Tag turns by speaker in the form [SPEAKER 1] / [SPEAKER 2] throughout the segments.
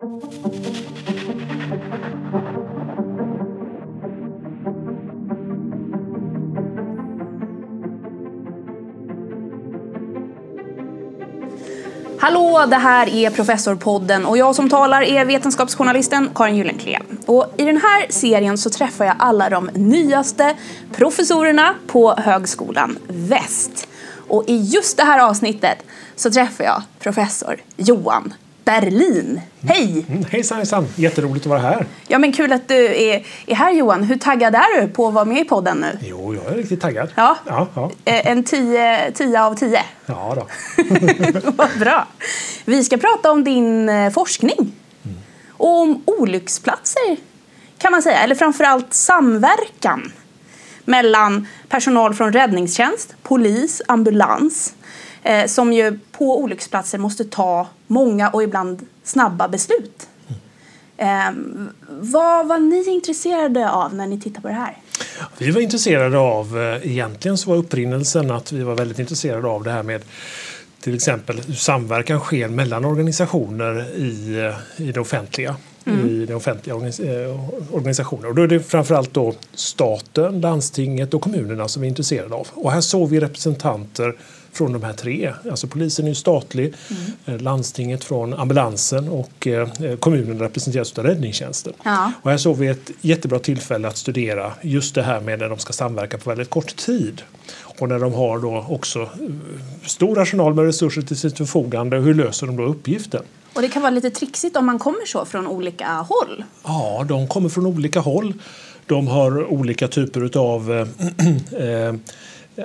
[SPEAKER 1] Hallå, det här är Professorpodden och jag som talar är vetenskapsjournalisten Karin Gyllenklev. Och I den här serien så träffar jag alla de nyaste professorerna på Högskolan Väst. Och i just det här avsnittet så träffar jag professor Johan Berlin. Hej!
[SPEAKER 2] Mm, hejsan hejsan! Jätteroligt att vara här.
[SPEAKER 1] Ja men kul att du är, är här Johan. Hur taggad är du på att vara med i podden nu?
[SPEAKER 2] Jo, jag är riktigt taggad.
[SPEAKER 1] Ja?
[SPEAKER 2] Ja, ja.
[SPEAKER 1] Eh, En 10 10 av 10?
[SPEAKER 2] ja då.
[SPEAKER 1] Vad bra. Vi ska prata om din eh, forskning. Och om olycksplatser kan man säga. Eller framförallt samverkan mellan personal från räddningstjänst, polis, ambulans. Eh, som ju på olycksplatser måste ta många och ibland snabba beslut. Eh, vad var ni intresserade av när ni tittade på det här?
[SPEAKER 2] Vi var intresserade av, eh, egentligen så var upprinnelsen att vi var väldigt intresserade av det här med till exempel hur samverkan sker mellan organisationer i, eh, i det offentliga. i den offentliga eh, organisationer. Och då är det framförallt då staten, landstinget och kommunerna som vi är intresserade av. Och här såg vi representanter från de här tre. Alltså polisen är ju statlig, eh, landstinget från ambulansen och eh, kommunen representeras av räddningstjänsten.
[SPEAKER 1] Ja.
[SPEAKER 2] Och här såg vi ett jättebra tillfälle att studera just det här med när de ska samverka på väldigt kort tid. Och när de har då också eh, stor arsenal med resurser till sitt förfogande, hur löser de då uppgiften?
[SPEAKER 1] Och det kan vara lite trixigt om man kommer så från olika håll.
[SPEAKER 2] Ja, de kommer från olika håll. De har olika typer av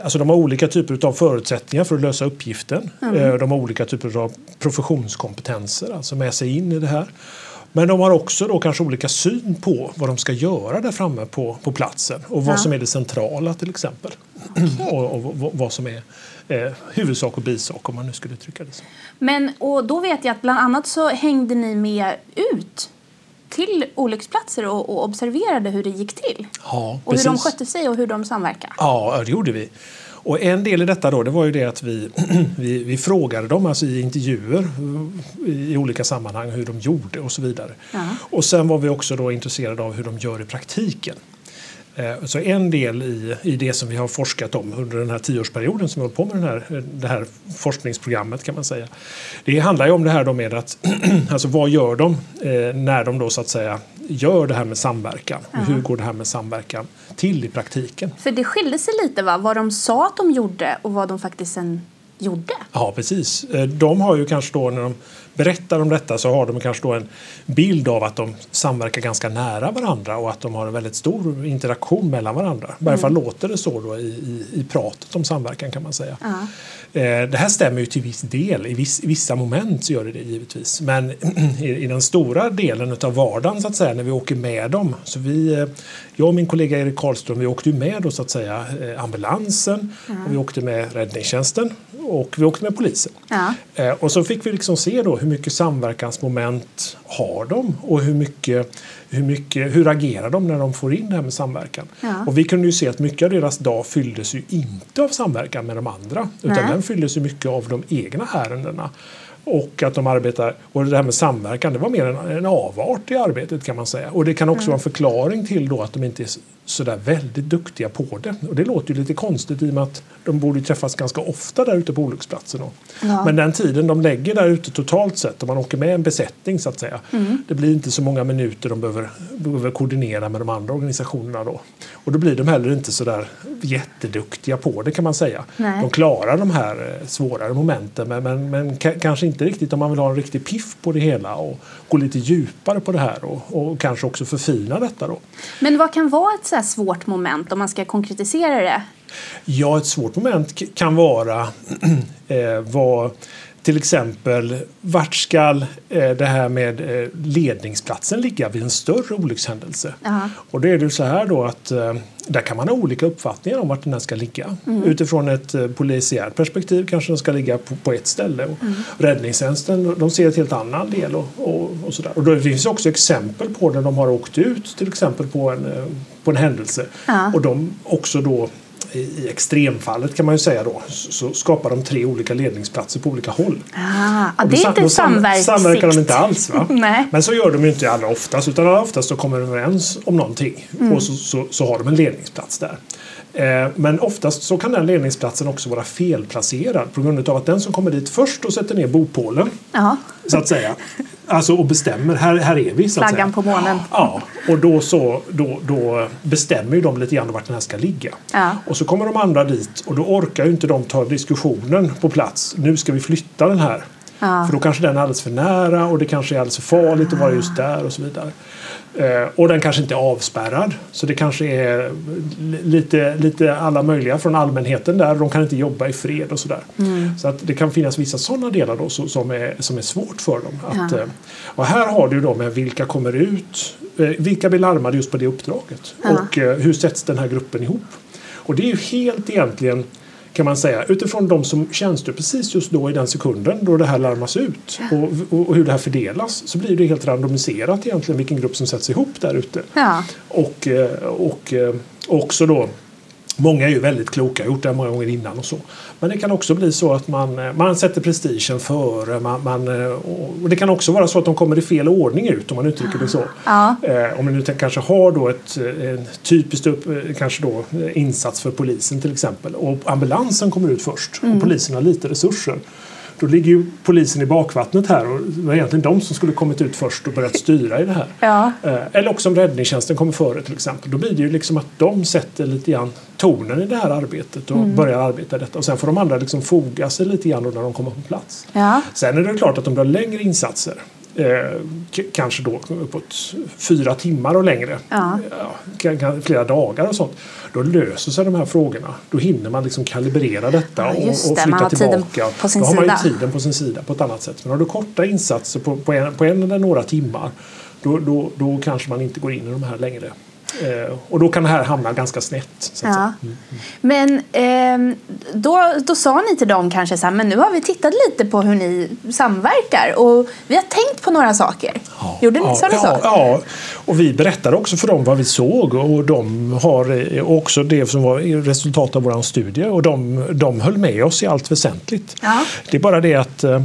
[SPEAKER 2] Alltså de har olika typer av förutsättningar för att lösa uppgiften. Eh, De har olika typer av professionskompetenser, alltså med sig in i det här. Men de har också då kanske olika syn på vad de ska göra där framme på, på platsen och vad
[SPEAKER 1] Ja.
[SPEAKER 2] som är det centrala till exempel. och, och vad- vad som är eh, huvudsak och bisak om man nu skulle uttrycka det så.
[SPEAKER 1] Men och då vet jag att bland annat så hängde ni med ut till olycksplatser och, och observerade hur det gick till.
[SPEAKER 2] Ja,
[SPEAKER 1] Och hur de skötte sig och hur de samverkade.
[SPEAKER 2] Ja, det gjorde vi. Och en del i detta då, det var ju det att vi, vi, vi frågade dem alltså i intervjuer i, i olika sammanhang hur de gjorde och så vidare.
[SPEAKER 1] Ja.
[SPEAKER 2] Och sen var vi också då intresserade av hur de gör i praktiken. Eh, Så en del i, i det som vi har forskat om under den här tioårsperioden som vi hållit på med den här, det här forskningsprogrammet kan man säga. Det handlar ju om det här då med att, alltså vad gör de eh, när de då så att säga gör det här med samverkan? Och hur går det här med samverkan till i praktiken?
[SPEAKER 1] För det skilde sig lite va? vad de sa att de gjorde och vad de faktiskt sen gjorde.
[SPEAKER 2] Ja, precis. Eh, De har ju kanske då när de berättar om detta så har de kanske då en bild av att de samverkar ganska nära varandra och att de har en väldigt stor interaktion mellan varandra. I varje fall låter det så då i, i, i pratet om samverkan kan man säga. Eh, Det här stämmer ju till viss del. I, viss, i vissa moment så gör det det givetvis. Men i, i den stora delen av vardagen så att säga när vi åker med dem. Så vi, eh, jag och min kollega Erik Karlström vi åkte ju med då så att säga eh, ambulansen och vi åkte med räddningstjänsten och vi åkte med polisen.
[SPEAKER 1] Ja.
[SPEAKER 2] Eh, Och så fick vi liksom se då hur mycket samverkansmoment har de och hur mycket, hur mycket hur agerar de när de får in det här med samverkan.
[SPEAKER 1] Ja.
[SPEAKER 2] Och vi kunde ju se att mycket av deras dag fylldes ju inte av samverkan med de andra utan
[SPEAKER 1] Nej.
[SPEAKER 2] den fylldes ju mycket av de egna ärendena. Och att de arbetar, och det här med samverkan det var mer en, en avart i arbetet kan man säga. Och det kan också vara en förklaring till då att de inte sådär väldigt duktiga på det. Och det låter ju lite konstigt i och med att de borde träffas ganska ofta där ute på olycksplatsen.
[SPEAKER 1] Ja.
[SPEAKER 2] Men den tiden de lägger där ute totalt sett, om man åker med en besättning så att säga, det blir inte så många minuter de behöver, behöver koordinera med de andra organisationerna då. Och då blir de heller inte sådär jätteduktiga på det kan man säga.
[SPEAKER 1] Nej.
[SPEAKER 2] De klarar de här eh, svårare momenten men, men, men ka- kanske inte riktigt om man vill ha en riktig piff på det hela och gå lite djupare på det här och, och kanske också förfina detta då.
[SPEAKER 1] Men vad kan vara ett så här svårt moment om man ska konkretisera det?
[SPEAKER 2] Ja, ett svårt moment kan vara eh, vad till exempel vart ska eh, det här med eh, ledningsplatsen ligga vid en större olyckshändelse?
[SPEAKER 1] Ja.
[SPEAKER 2] Och då är det så här då att eh, där kan man ha olika uppfattningar om vart den ska ligga. Utifrån ett polisiärt perspektiv kanske den ska ligga på, på ett ställe. Och Räddningstjänsten de ser ett helt annan del. Och, och, och, sådär. och då finns också exempel på när de har åkt ut till exempel på en, på en händelse.
[SPEAKER 1] Ja.
[SPEAKER 2] Och de också då i extremfallet kan man ju säga då, så skapar de tre olika ledningsplatser på olika håll.
[SPEAKER 1] Ah, det är inte samverkssikt.
[SPEAKER 2] samverkar de inte alls. Va?
[SPEAKER 1] Nej.
[SPEAKER 2] Men så gör de ju inte allra oftast, utan allra oftast så kommer de överens om någonting mm. och så, så, så, har de en ledningsplats där. Eh, men oftast så kan den ledningsplatsen också vara felplacerad på grund av att den som kommer dit först och sätter ner bopålen,
[SPEAKER 1] Aha.
[SPEAKER 2] så att säga, alltså och bestämmer, här, här är vi. Så att
[SPEAKER 1] Flaggan
[SPEAKER 2] säga.
[SPEAKER 1] på månen.
[SPEAKER 2] Ja, och då, så, då, då bestämmer ju de lite grann vart den här ska ligga.
[SPEAKER 1] Ja.
[SPEAKER 2] Och så kommer de andra dit och då orkar ju inte de ta diskussionen på plats. Nu ska vi flytta den här.
[SPEAKER 1] Ja.
[SPEAKER 2] För då kanske den är alldeles för nära och det kanske är alldeles för farligt att vara just där och så vidare. Eh, och den kanske inte är avspärrad. Så det kanske är lite, lite alla möjliga från allmänheten där. De kan inte jobba i fred och sådär. Mm. Så att det kan finnas vissa sådana delar då som är, som är svårt för dem. Att,
[SPEAKER 1] Ja.
[SPEAKER 2] eh, Och här har du då med vilka kommer ut, eh, vilka blir larmade just på det uppdraget
[SPEAKER 1] Ja.
[SPEAKER 2] och hur sätts den här gruppen ihop. Och det är ju helt egentligen kan man säga utifrån de som tjänstgör precis just då i den sekunden då det här larmas ut och, och, och hur det här fördelas så blir det helt randomiserat egentligen vilken grupp som sätts ihop där ute.
[SPEAKER 1] Ja.
[SPEAKER 2] Och, eh, och eh, också då Många är ju väldigt kloka, har gjort det många gånger innan och så. Men det kan också bli så att man, eh, man sätter prestigen före. Man, man, eh, och det kan också vara så att de kommer i fel ordning ut om man uttrycker det så.
[SPEAKER 1] Ja.
[SPEAKER 2] Eh, om man nu kanske har då ett eh, en typiskt upp, eh, kanske då, eh, insats för polisen till exempel och ambulansen kommer ut först och polisen har lite resurser. Då ligger ju polisen i bakvattnet här och det var egentligen de som skulle kommit ut först och börjat styra i det här.
[SPEAKER 1] Ja.
[SPEAKER 2] Eh, Eller också om räddningstjänsten kommer före till exempel. Då blir det ju liksom att de sätter lite grann tonen i det här arbetet och börjar arbeta i detta. Och sen får de andra liksom foga sig lite grann när de kommer på plats.
[SPEAKER 1] Ja.
[SPEAKER 2] Sen är det klart att om du har längre insatser Eh, kanske då uppåt fyra timmar och längre.
[SPEAKER 1] Ja.
[SPEAKER 2] kan, flera dagar och sånt. Då löser sig de här frågorna. Då hinner man liksom kalibrera detta
[SPEAKER 1] Ja,
[SPEAKER 2] och, och flytta
[SPEAKER 1] Man har
[SPEAKER 2] tillbaka.
[SPEAKER 1] på sin
[SPEAKER 2] då har man ju tiden på sin sida på ett annat sätt. Men har du korta insatser på, på, en, på en eller några timmar då, då, då kanske man inte går in i de här längre. Eh, och då kan det här hamna ganska snett. Så
[SPEAKER 1] Ja.
[SPEAKER 2] säga.
[SPEAKER 1] Men ehm, då, då sa ni till dem kanske så här, men nu har vi tittat lite på hur ni samverkar och vi har tänkt på några saker. Gjorde ni så?
[SPEAKER 2] ja,
[SPEAKER 1] så?
[SPEAKER 2] ja, och vi berättade också för dem vad vi såg och de har eh, också det som var resultat av vår studie och de, de höll med oss i allt väsentligt.
[SPEAKER 1] Ja.
[SPEAKER 2] Det är bara det att eh, eh,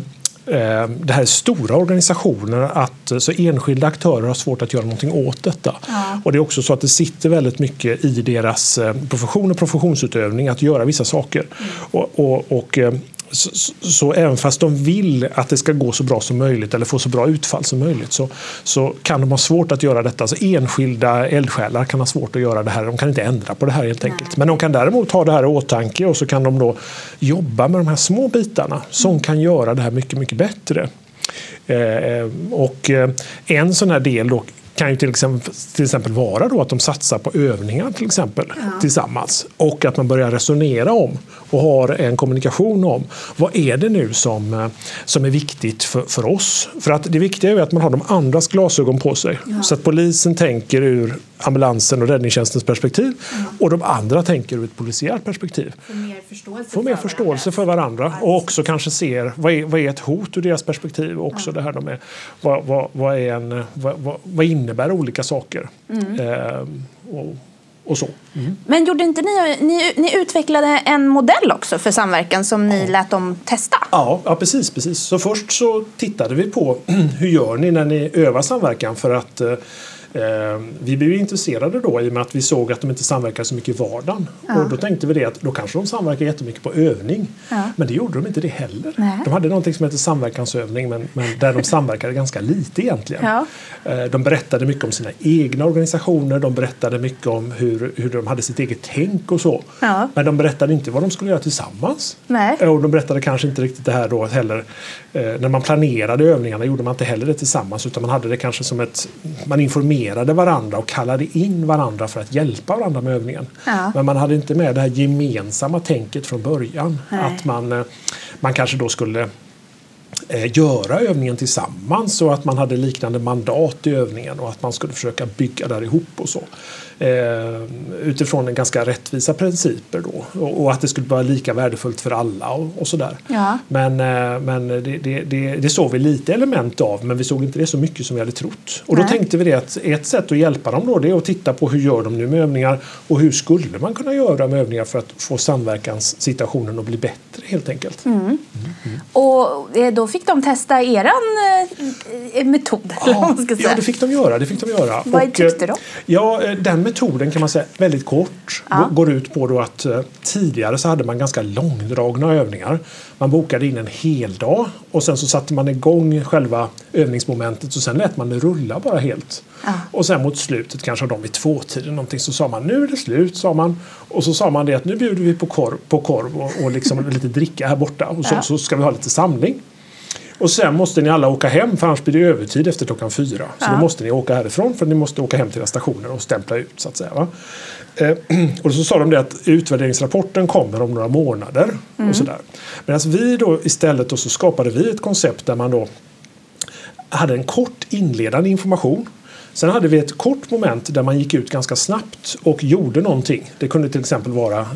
[SPEAKER 2] det här är stora organisationer att eh, så enskilda aktörer har svårt att göra någonting åt detta.
[SPEAKER 1] Ja.
[SPEAKER 2] Och det är också så att det sitter väldigt mycket i deras eh, profession och professionsutövning att göra vissa saker. Och, och, och eh, så, så, så även fast de vill att det ska gå så bra som möjligt eller få så bra utfall som möjligt så, så kan de ha svårt att göra detta. Alltså enskilda eldsjälar kan ha svårt att göra det här. De kan inte ändra på det här helt enkelt. Men de kan däremot ha det här i åtanke och så kan de då jobba med de här små bitarna som kan göra det här mycket, mycket bättre. Eh, och eh, en sån här del då kan ju till exempel, till exempel vara då att de satsar på övningar till exempel tillsammans och att man börjar resonera om och har en kommunikation om vad är det nu som, eh, som är viktigt för, för oss. För att det viktiga är att man har de andras glasögon på sig så att polisen tänker ur ambulansen och räddningstjänstens perspektiv och de andra tänker ur ett polisiärt perspektiv
[SPEAKER 1] Få mer förståelse,
[SPEAKER 2] få mer förståelse för varandra och också kanske ser vad är, vad är ett hot ur deras perspektiv. Och också det här de är, vad, vad, vad, är en, vad, vad, innebär olika saker? Ehm, och, och så.
[SPEAKER 1] Men gjorde inte ni, ni, ni utvecklade en modell också för samverkan som ni lät dem testa?
[SPEAKER 2] Ja, ja precis, precis. Så först så tittade vi på hur gör ni när ni övar samverkan för att Eh, vi blev intresserade då i och med att vi såg att de inte samverkar så mycket i vardagen. Och då tänkte vi det att då kanske de samverkar jättemycket på övning.
[SPEAKER 1] Ja.
[SPEAKER 2] Men det gjorde de inte det heller.
[SPEAKER 1] Nej.
[SPEAKER 2] De hade någonting som heter samverkansövning men, men där de samverkade ganska lite egentligen.
[SPEAKER 1] Ja.
[SPEAKER 2] Eh, De berättade mycket om sina egna organisationer, de berättade mycket om hur, hur de hade sitt eget tänk och så.
[SPEAKER 1] Ja.
[SPEAKER 2] Men de berättade inte vad de skulle göra tillsammans.
[SPEAKER 1] Nej.
[SPEAKER 2] Och de berättade kanske inte riktigt det här då heller. Eh, när man planerade övningarna gjorde man inte heller det tillsammans utan man hade det kanske som ett... Man informerade varandra och kallade in varandra för att hjälpa varandra med övningen.
[SPEAKER 1] Ja.
[SPEAKER 2] Men man hade inte med det här gemensamma tänket från början.
[SPEAKER 1] Nej.
[SPEAKER 2] Att man, eh, man kanske då skulle göra övningen tillsammans och att man hade liknande mandat i övningen och att man skulle försöka bygga där ihop och så. Eh, utifrån en ganska rättvisa principer då och, och, att det skulle vara lika värdefullt för alla och, och sådär.
[SPEAKER 1] Ja.
[SPEAKER 2] Men, eh, men det, det, det, det, såg vi lite element av men vi såg inte det så mycket som vi hade trott. Och då
[SPEAKER 1] Nej.
[SPEAKER 2] tänkte vi det att ett sätt att hjälpa dem då det är att titta på hur gör de nu med övningar och hur skulle man kunna göra med övningar för att få samverkanssituationen att bli bättre helt enkelt.
[SPEAKER 1] Mm. Och eh, då fick de testa eran eh, metod. säga.
[SPEAKER 2] ja, det fick de göra. Det fick de göra.
[SPEAKER 1] Vad
[SPEAKER 2] Och,
[SPEAKER 1] tyckte de?
[SPEAKER 2] eh, Ja, eh, den metoden kan man säga väldigt kort
[SPEAKER 1] Ja.
[SPEAKER 2] gå- går ut på då att tidigare så hade man ganska långdragna övningar. Man bokade in en hel dag och sen så satte man igång själva övningsmomentet och sen lät man det rulla bara helt.
[SPEAKER 1] Ja.
[SPEAKER 2] Och sen mot slutet, kanske de vid tvåtiden någonting, så sa man nu är det slut, sa man. Och så sa man det att nu bjuder vi på korv, på korv och, och liksom lite dricka här borta och så,
[SPEAKER 1] Ja.
[SPEAKER 2] så ska vi ha lite samling. Och sen måste ni alla åka hem för annars blir det övertid efter klockan fyra. Så
[SPEAKER 1] Ja.
[SPEAKER 2] då måste ni åka härifrån för ni måste åka hem till era stationer och stämpla ut så att säga. Eh, och så sa de det att utvärderingsrapporten kommer om några månader. Och sådär. Medan vi då istället då så skapade vi ett koncept där man då hade en kort inledande information. Sen hade vi ett kort moment där man gick ut ganska snabbt och gjorde någonting. Det kunde till exempel vara eh,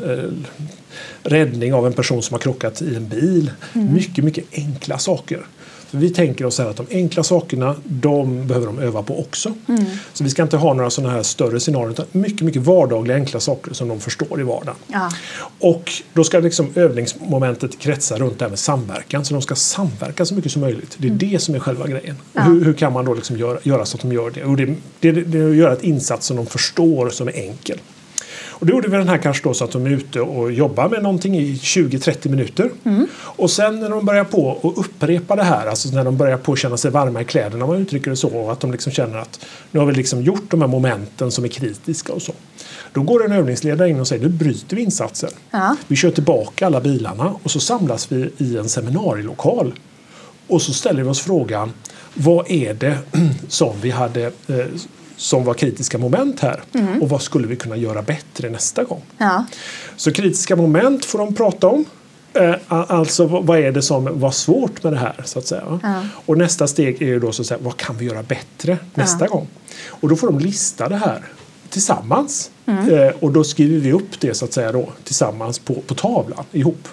[SPEAKER 2] räddning av en person som har krockat i en bil. Mycket, mycket enkla saker. För vi tänker oss att de enkla sakerna, de behöver de öva på också. Så vi ska inte ha några sådana här större scenarier utan mycket, mycket vardagliga enkla saker som de förstår i vardagen.
[SPEAKER 1] Ja.
[SPEAKER 2] Och då ska liksom övningsmomentet kretsa runt det här med samverkan. Så de ska samverka så mycket som möjligt. Det är det som är själva grejen.
[SPEAKER 1] Mm. Ja.
[SPEAKER 2] hur, hur kan man då liksom göra, göra så att de gör det? Och det, det, det är att göra ett insats som de förstår som är enkel. Och då gjorde vi den här kanske då så att de är ute och jobbar med någonting i 20-30 minuter.
[SPEAKER 1] Mm.
[SPEAKER 2] Och sen när de börjar på att upprepa det här, alltså när de börjar på att känna sig varma i kläderna om man uttrycker det så, och att de liksom känner att nu har vi liksom gjort de här momenten som är kritiska och så. Då går en övningsledare in och säger nu bryter vi insatsen.
[SPEAKER 1] Ja.
[SPEAKER 2] Vi kör tillbaka alla bilarna och så samlas vi i en seminarielokal. Och så ställer vi oss frågan vad är det som vi hade eh, som var kritiska moment här och vad skulle vi kunna göra bättre nästa gång?
[SPEAKER 1] Ja.
[SPEAKER 2] Så kritiska moment får de prata om. Eh, Alltså vad är det som var svårt med det här? så att säga.
[SPEAKER 1] Ja.
[SPEAKER 2] Och nästa steg är ju då så att säga, vad kan vi göra bättre nästa
[SPEAKER 1] Ja.
[SPEAKER 2] gång? Och då får de lista det här tillsammans.
[SPEAKER 1] Mm.
[SPEAKER 2] Eh, Och då skriver vi upp det så att säga då, tillsammans på, på tavlan ihop.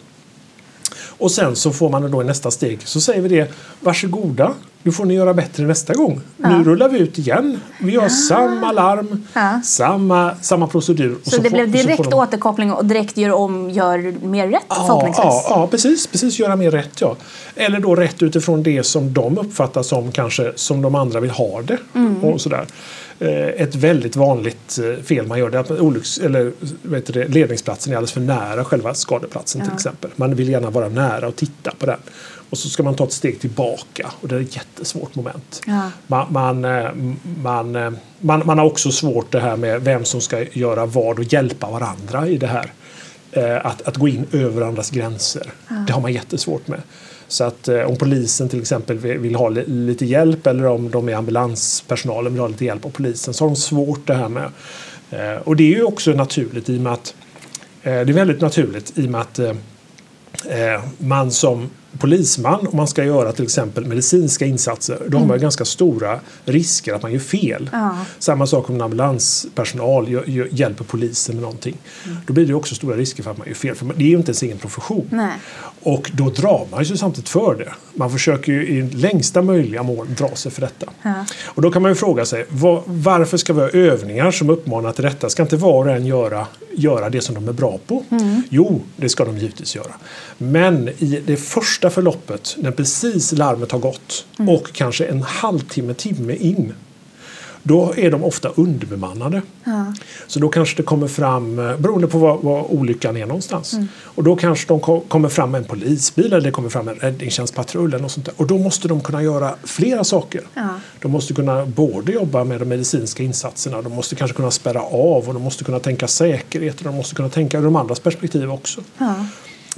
[SPEAKER 2] Och sen så får man då i nästa steg så säger vi det varsågoda, nu får ni göra bättre nästa gång. Nu rullar vi ut igen. Vi gör samma larm,
[SPEAKER 1] Ja.
[SPEAKER 2] samma, samma procedur. Och
[SPEAKER 1] Så, det
[SPEAKER 2] får-
[SPEAKER 1] blev
[SPEAKER 2] så
[SPEAKER 1] direkt
[SPEAKER 2] de-
[SPEAKER 1] återkoppling och direkt gör om, gör mer rätt
[SPEAKER 2] Ja,
[SPEAKER 1] förhoppningsvis.
[SPEAKER 2] ja, ja precis, precis. Göra mer rätt. Ja. Eller då rätt utifrån det som de uppfattar som kanske som de andra vill ha det.
[SPEAKER 1] Mm.
[SPEAKER 2] Och sådär. Eh, Ett väldigt vanligt eh, fel man gör det är att olycks, eller, vet du ledningsplatsen är alldeles för nära själva skadeplatsen till
[SPEAKER 1] Ja.
[SPEAKER 2] exempel. Man vill gärna vara nära och titta på den. Och så ska man ta ett steg tillbaka och det är ett jättesvårt moment.
[SPEAKER 1] Ja.
[SPEAKER 2] Man, man, eh, man, man, man har också svårt det här med vem som ska göra vad och hjälpa varandra i det här. Att, att gå in över andras gränser. Det har man jättesvårt med. Så att eh, om polisen till exempel vill, vill ha li, lite hjälp eller om de är ambulanspersonalen vill ha lite hjälp av polisen så har de svårt det här med. Eh, och det är ju också naturligt i och med att eh, det är väldigt naturligt i och med att eh, eh man som polisman, om man ska göra till exempel medicinska insatser, då har man ju ganska stora risker att man gör fel.
[SPEAKER 1] Ja.
[SPEAKER 2] Samma sak om en ambulanspersonal hjälper polisen med någonting. Då blir det också stora risker för att man gör fel, för det är ju inte ens egen profession.
[SPEAKER 1] Nej.
[SPEAKER 2] Och då drar man sig samtidigt för det. Man försöker ju i längsta möjliga mån dra sig för detta.
[SPEAKER 1] Ja.
[SPEAKER 2] Och då kan man ju fråga sig var, varför ska vi ha övningar som uppmanar till detta? Ska inte var och en göra, göra det som de är bra på? Jo, det ska de givetvis göra. Men i det första förloppet, när precis larmet har gått och kanske en halvtimme, timme in då är de ofta underbemannade.
[SPEAKER 1] Ja.
[SPEAKER 2] Så då kanske det kommer fram, eh, beroende på var, var olyckan är någonstans.
[SPEAKER 1] Mm.
[SPEAKER 2] Och då kanske de ko- kommer fram en polisbil eller det kommer fram en räddningstjänstpatrull eller något sånt där. Och då måste de kunna göra flera saker.
[SPEAKER 1] Ja.
[SPEAKER 2] De måste kunna både jobba med de medicinska insatserna, de måste kanske kunna spärra av och de måste kunna tänka säkerhet och de måste kunna tänka ur de andras perspektiv också.
[SPEAKER 1] Ja.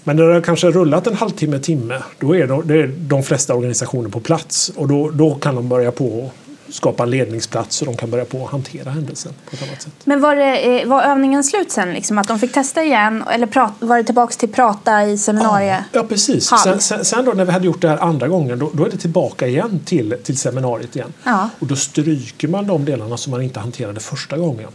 [SPEAKER 2] Men när det har kanske rullat en halvtimme, timme, då är de, det är de flesta organisationer på plats och då, då kan de börja på och skapa en ledningsplats så de kan börja på att hantera händelsen på ett annat sätt.
[SPEAKER 1] Men var, det, eh, var övningen slut sen? Liksom, att de fick testa igen? Eller prat, var det tillbaka till prata i seminariet?
[SPEAKER 2] Ja, precis.
[SPEAKER 1] Hall.
[SPEAKER 2] Sen, sen, sen då när vi hade gjort det här andra gången då, då är det tillbaka igen till, till seminariet igen.
[SPEAKER 1] Ja.
[SPEAKER 2] Och då stryker man de delarna som man inte hanterade första gången.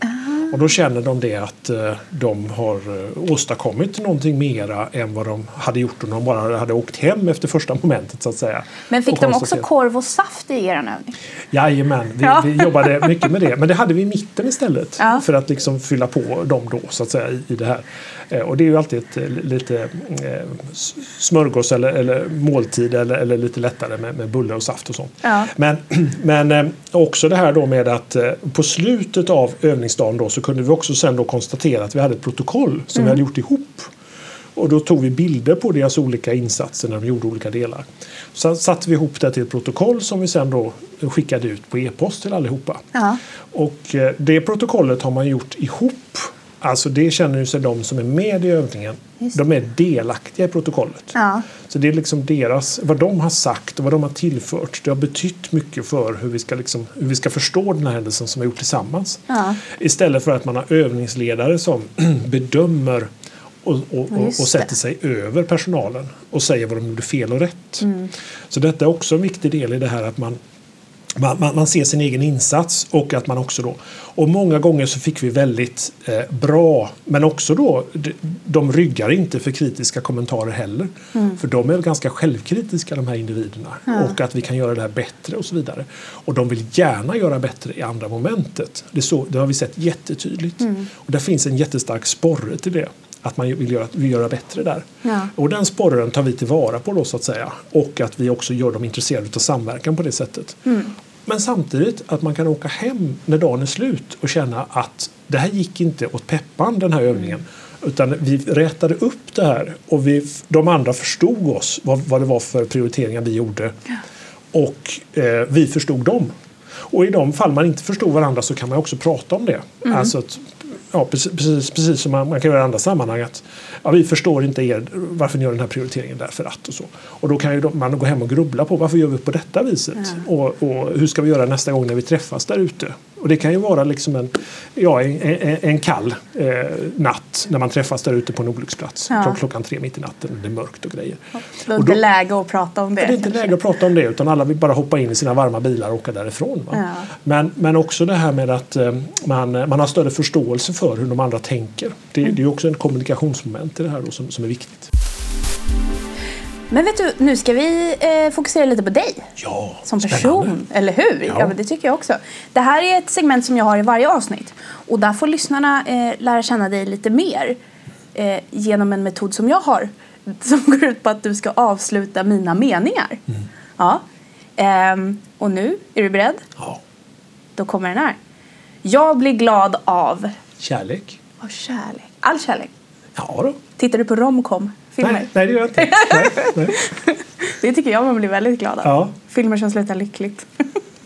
[SPEAKER 2] Och då känner de det att eh, de har eh, åstadkommit någonting mera än vad de hade gjort om de bara hade åkt hem efter första momentet så att säga.
[SPEAKER 1] Men fick de också korv och saft i er övning?
[SPEAKER 2] Jajamän, vi,
[SPEAKER 1] Ja.
[SPEAKER 2] vi jobbade mycket med det. Men det hade vi i mitten istället.
[SPEAKER 1] Ja.
[SPEAKER 2] För att liksom fylla på dem då så att säga i, i det här. Eh, och det är ju alltid ett lite smörgås eller, eller måltid eller, eller lite lättare med, med bulle och saft och sånt.
[SPEAKER 1] Ja.
[SPEAKER 2] Men, men också det här då med att på slutet av övningsdagen då så kunde vi också sen då konstatera att vi hade ett protokoll som vi hade gjort ihop. Och då tog vi bilder på deras olika insatser när de gjorde olika delar. Så satte vi ihop det till ett protokoll som vi sen då skickade ut på e-post till allihopa.
[SPEAKER 1] Ja.
[SPEAKER 2] Och eh, det protokollet har man gjort ihop. Alltså det känner ju sig de som är med i övningen. De är delaktiga i protokollet.
[SPEAKER 1] Ja.
[SPEAKER 2] Så det är liksom deras, vad de har sagt och vad de har tillfört. Det har betytt mycket för hur vi ska, liksom, hur vi ska förstå den här händelsen som vi har gjort tillsammans.
[SPEAKER 1] Ja.
[SPEAKER 2] Istället för att man har övningsledare som bedömer och, och, och, och sätter sig över personalen och säger vad de gjorde fel och rätt.
[SPEAKER 1] Mm.
[SPEAKER 2] Så detta är också en viktig del i det här att man man, man, man ser sin egen insats och att man också då och många gånger så fick vi väldigt eh, bra men också då de, de ryggar inte för kritiska kommentarer heller. För de är ganska självkritiska de här individerna och att vi kan göra det här bättre och så vidare. Och de vill gärna göra bättre i andra momentet. Det, så, det har vi sett jättetydligt. Och där finns en jättestark sporre till det. Att man vill göra, vill göra bättre där.
[SPEAKER 1] Ja.
[SPEAKER 2] Och den sporren tar vi tillvara på då så att säga. Och att vi också gör dem intresserade av samverkan på det sättet. Men samtidigt att man kan åka hem när dagen är slut och känna att det här gick inte åt peppan den här övningen. Utan vi rätade upp det här och vi, de andra förstod oss vad, vad det var för prioriteringar vi gjorde. Och eh, vi förstod dem. Och i de fall man inte förstod varandra så kan man också prata om det. Alltså att, ja, precis, precis, precis som man, man kan göra i andra sammanhang. Att, ja, vi förstår inte er, varför ni gör den här prioriteringen därför att och så. Och då kan man gå hem och grubbla på varför gör vi på detta viset? Och, och hur ska vi göra nästa gång när vi träffas där ute? Och det kan ju vara liksom en, ja, en, en, kall eh, natt när man träffas där ute på en olycksplats.
[SPEAKER 1] Ja.
[SPEAKER 2] Klock, klockan tre mitt i natten, det är mörkt och grejer.
[SPEAKER 1] Det är
[SPEAKER 2] Och
[SPEAKER 1] inte
[SPEAKER 2] då-
[SPEAKER 1] läge att prata om det.
[SPEAKER 2] det är inte läge att prata om det utan alla vill bara hoppa in i sina varma bilar och åka därifrån.
[SPEAKER 1] Ja.
[SPEAKER 2] Men, men också det här med att eh, man, man har större förståelse för hur de andra tänker. Det, det är också en kommunikationsmoment i det här då, som, som är viktigt.
[SPEAKER 1] Men vet du, nu ska vi eh, fokusera lite på dig.
[SPEAKER 2] Ja,
[SPEAKER 1] Som
[SPEAKER 2] spännande.
[SPEAKER 1] person, eller hur? Ja.
[SPEAKER 2] Ja.
[SPEAKER 1] det tycker jag också. Det här är ett segment som jag har i varje avsnitt. Och där får lyssnarna eh, lära känna dig lite mer eh, genom en metod som jag har. Som går ut på att du ska avsluta mina meningar.
[SPEAKER 2] Mm.
[SPEAKER 1] Ja. Ehm, och nu, är du beredd?
[SPEAKER 2] Ja.
[SPEAKER 1] Då kommer den här. Jag blir glad av,
[SPEAKER 2] Kärlek?
[SPEAKER 1] av kärlek. All kärlek.
[SPEAKER 2] Ja då.
[SPEAKER 1] Tittar du på romcom? Filmer?
[SPEAKER 2] Nej, nej, det gör jag inte. Nej, nej.
[SPEAKER 1] Det tycker jag man blir väldigt glad av.
[SPEAKER 2] Ja.
[SPEAKER 1] Filmer som slutar lyckligt.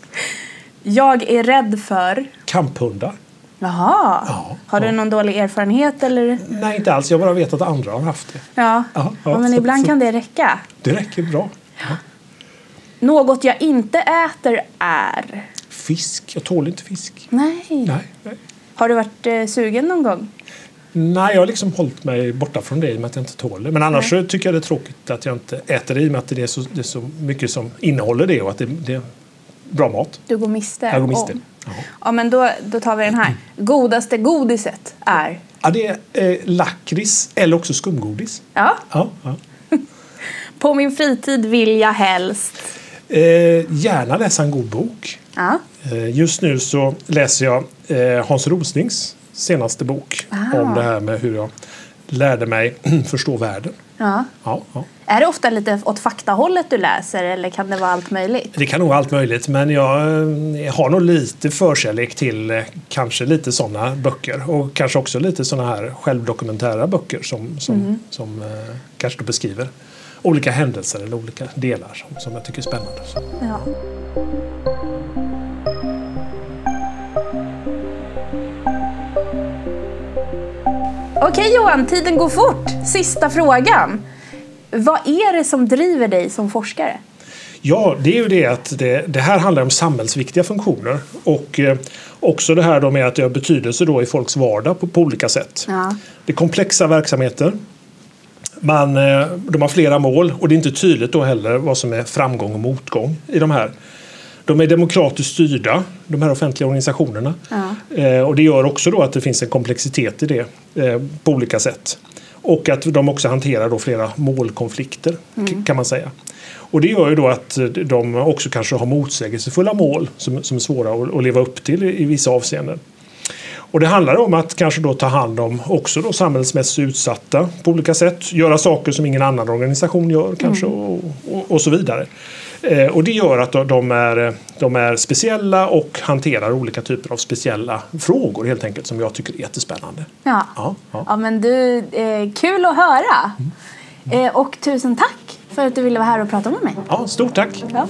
[SPEAKER 1] jag är rädd för...
[SPEAKER 2] Kamphundar?
[SPEAKER 1] Jaha.
[SPEAKER 2] Ja,
[SPEAKER 1] har du
[SPEAKER 2] ja.
[SPEAKER 1] någon dålig erfarenhet eller?
[SPEAKER 2] Nej, inte alls. Jag bara vet att andra har haft det.
[SPEAKER 1] Ja.
[SPEAKER 2] Ja,
[SPEAKER 1] ja, men
[SPEAKER 2] så-
[SPEAKER 1] ibland
[SPEAKER 2] så-
[SPEAKER 1] kan det räcka.
[SPEAKER 2] Det räcker bra.
[SPEAKER 1] Något jag inte äter är...
[SPEAKER 2] Fisk? Jag tål inte fisk.
[SPEAKER 1] Nej.
[SPEAKER 2] Nej, nej.
[SPEAKER 1] Har du varit eh, sugen någon gång?
[SPEAKER 2] Nej, jag har liksom hållit mig borta från det i och med att jag inte tål det. Men annars så tycker jag det är tråkigt att jag inte äter det i och med att det är så, det är så mycket som innehåller det och att det, det är bra mat.
[SPEAKER 1] Du går miste
[SPEAKER 2] Jag går miste.
[SPEAKER 1] om.
[SPEAKER 2] Ja.
[SPEAKER 1] Men då, då tar vi den här. Godaste godiset är...
[SPEAKER 2] Ja, det är eh, lakrits eller också skumgodis.
[SPEAKER 1] Ja.
[SPEAKER 2] Ja, ja.
[SPEAKER 1] På min fritid vill jag helst...
[SPEAKER 2] Eh, gärna läsa en god bok.
[SPEAKER 1] Ja.
[SPEAKER 2] Eh, just nu så läser jag eh, Hans Roslings senaste bok
[SPEAKER 1] Ah.
[SPEAKER 2] om det här med hur jag lärde mig förstå världen.
[SPEAKER 1] ja.
[SPEAKER 2] Ja, ja.
[SPEAKER 1] Är det ofta lite åt faktahållet du läser eller kan det vara allt möjligt?
[SPEAKER 2] Det kan nog vara allt möjligt men jag eh, har nog lite förkärlek till eh, kanske lite sådana böcker och kanske också lite sådana här självdokumentära böcker som, som,
[SPEAKER 1] Mm.
[SPEAKER 2] som eh, kanske då beskriver olika händelser eller olika delar som, som jag tycker är spännande.
[SPEAKER 1] Ja. Okej Johan, tiden går fort. Sista frågan. Vad är det som driver dig som forskare?
[SPEAKER 2] Ja, det är ju det att det, det här handlar om samhällsviktiga funktioner och eh, också det här då med att det har betydelse då i folks vardag på, på olika sätt.
[SPEAKER 1] Ja.
[SPEAKER 2] Det är komplexa verksamheter. Man, eh, de har flera mål och det är inte tydligt då heller vad som är framgång och motgång i de här. De är demokratiskt styrda, de här offentliga organisationerna.
[SPEAKER 1] Ja.
[SPEAKER 2] Eh, och det gör också då att det finns en komplexitet i det eh, på olika sätt. Och att de också hanterar då flera målkonflikter k- kan man säga. Och det gör ju då att eh, de också kanske har motsägelsefulla mål som, som är svåra att, att leva upp till i, i vissa avseenden. Och det handlar om att kanske då ta hand om också då samhällets mest utsatta på olika sätt. Göra saker som ingen annan organisation gör kanske och, och, och så vidare. Eh, och det gör att de- är, de är speciella och hanterar olika typer av speciella frågor helt enkelt som jag tycker är jättespännande.
[SPEAKER 1] Ja.
[SPEAKER 2] Ja, ja.
[SPEAKER 1] ja men du, eh, kul att höra. Eh, och tusen tack för att du ville vara här och prata med mig.
[SPEAKER 2] Ja, stort tack!
[SPEAKER 1] Ja.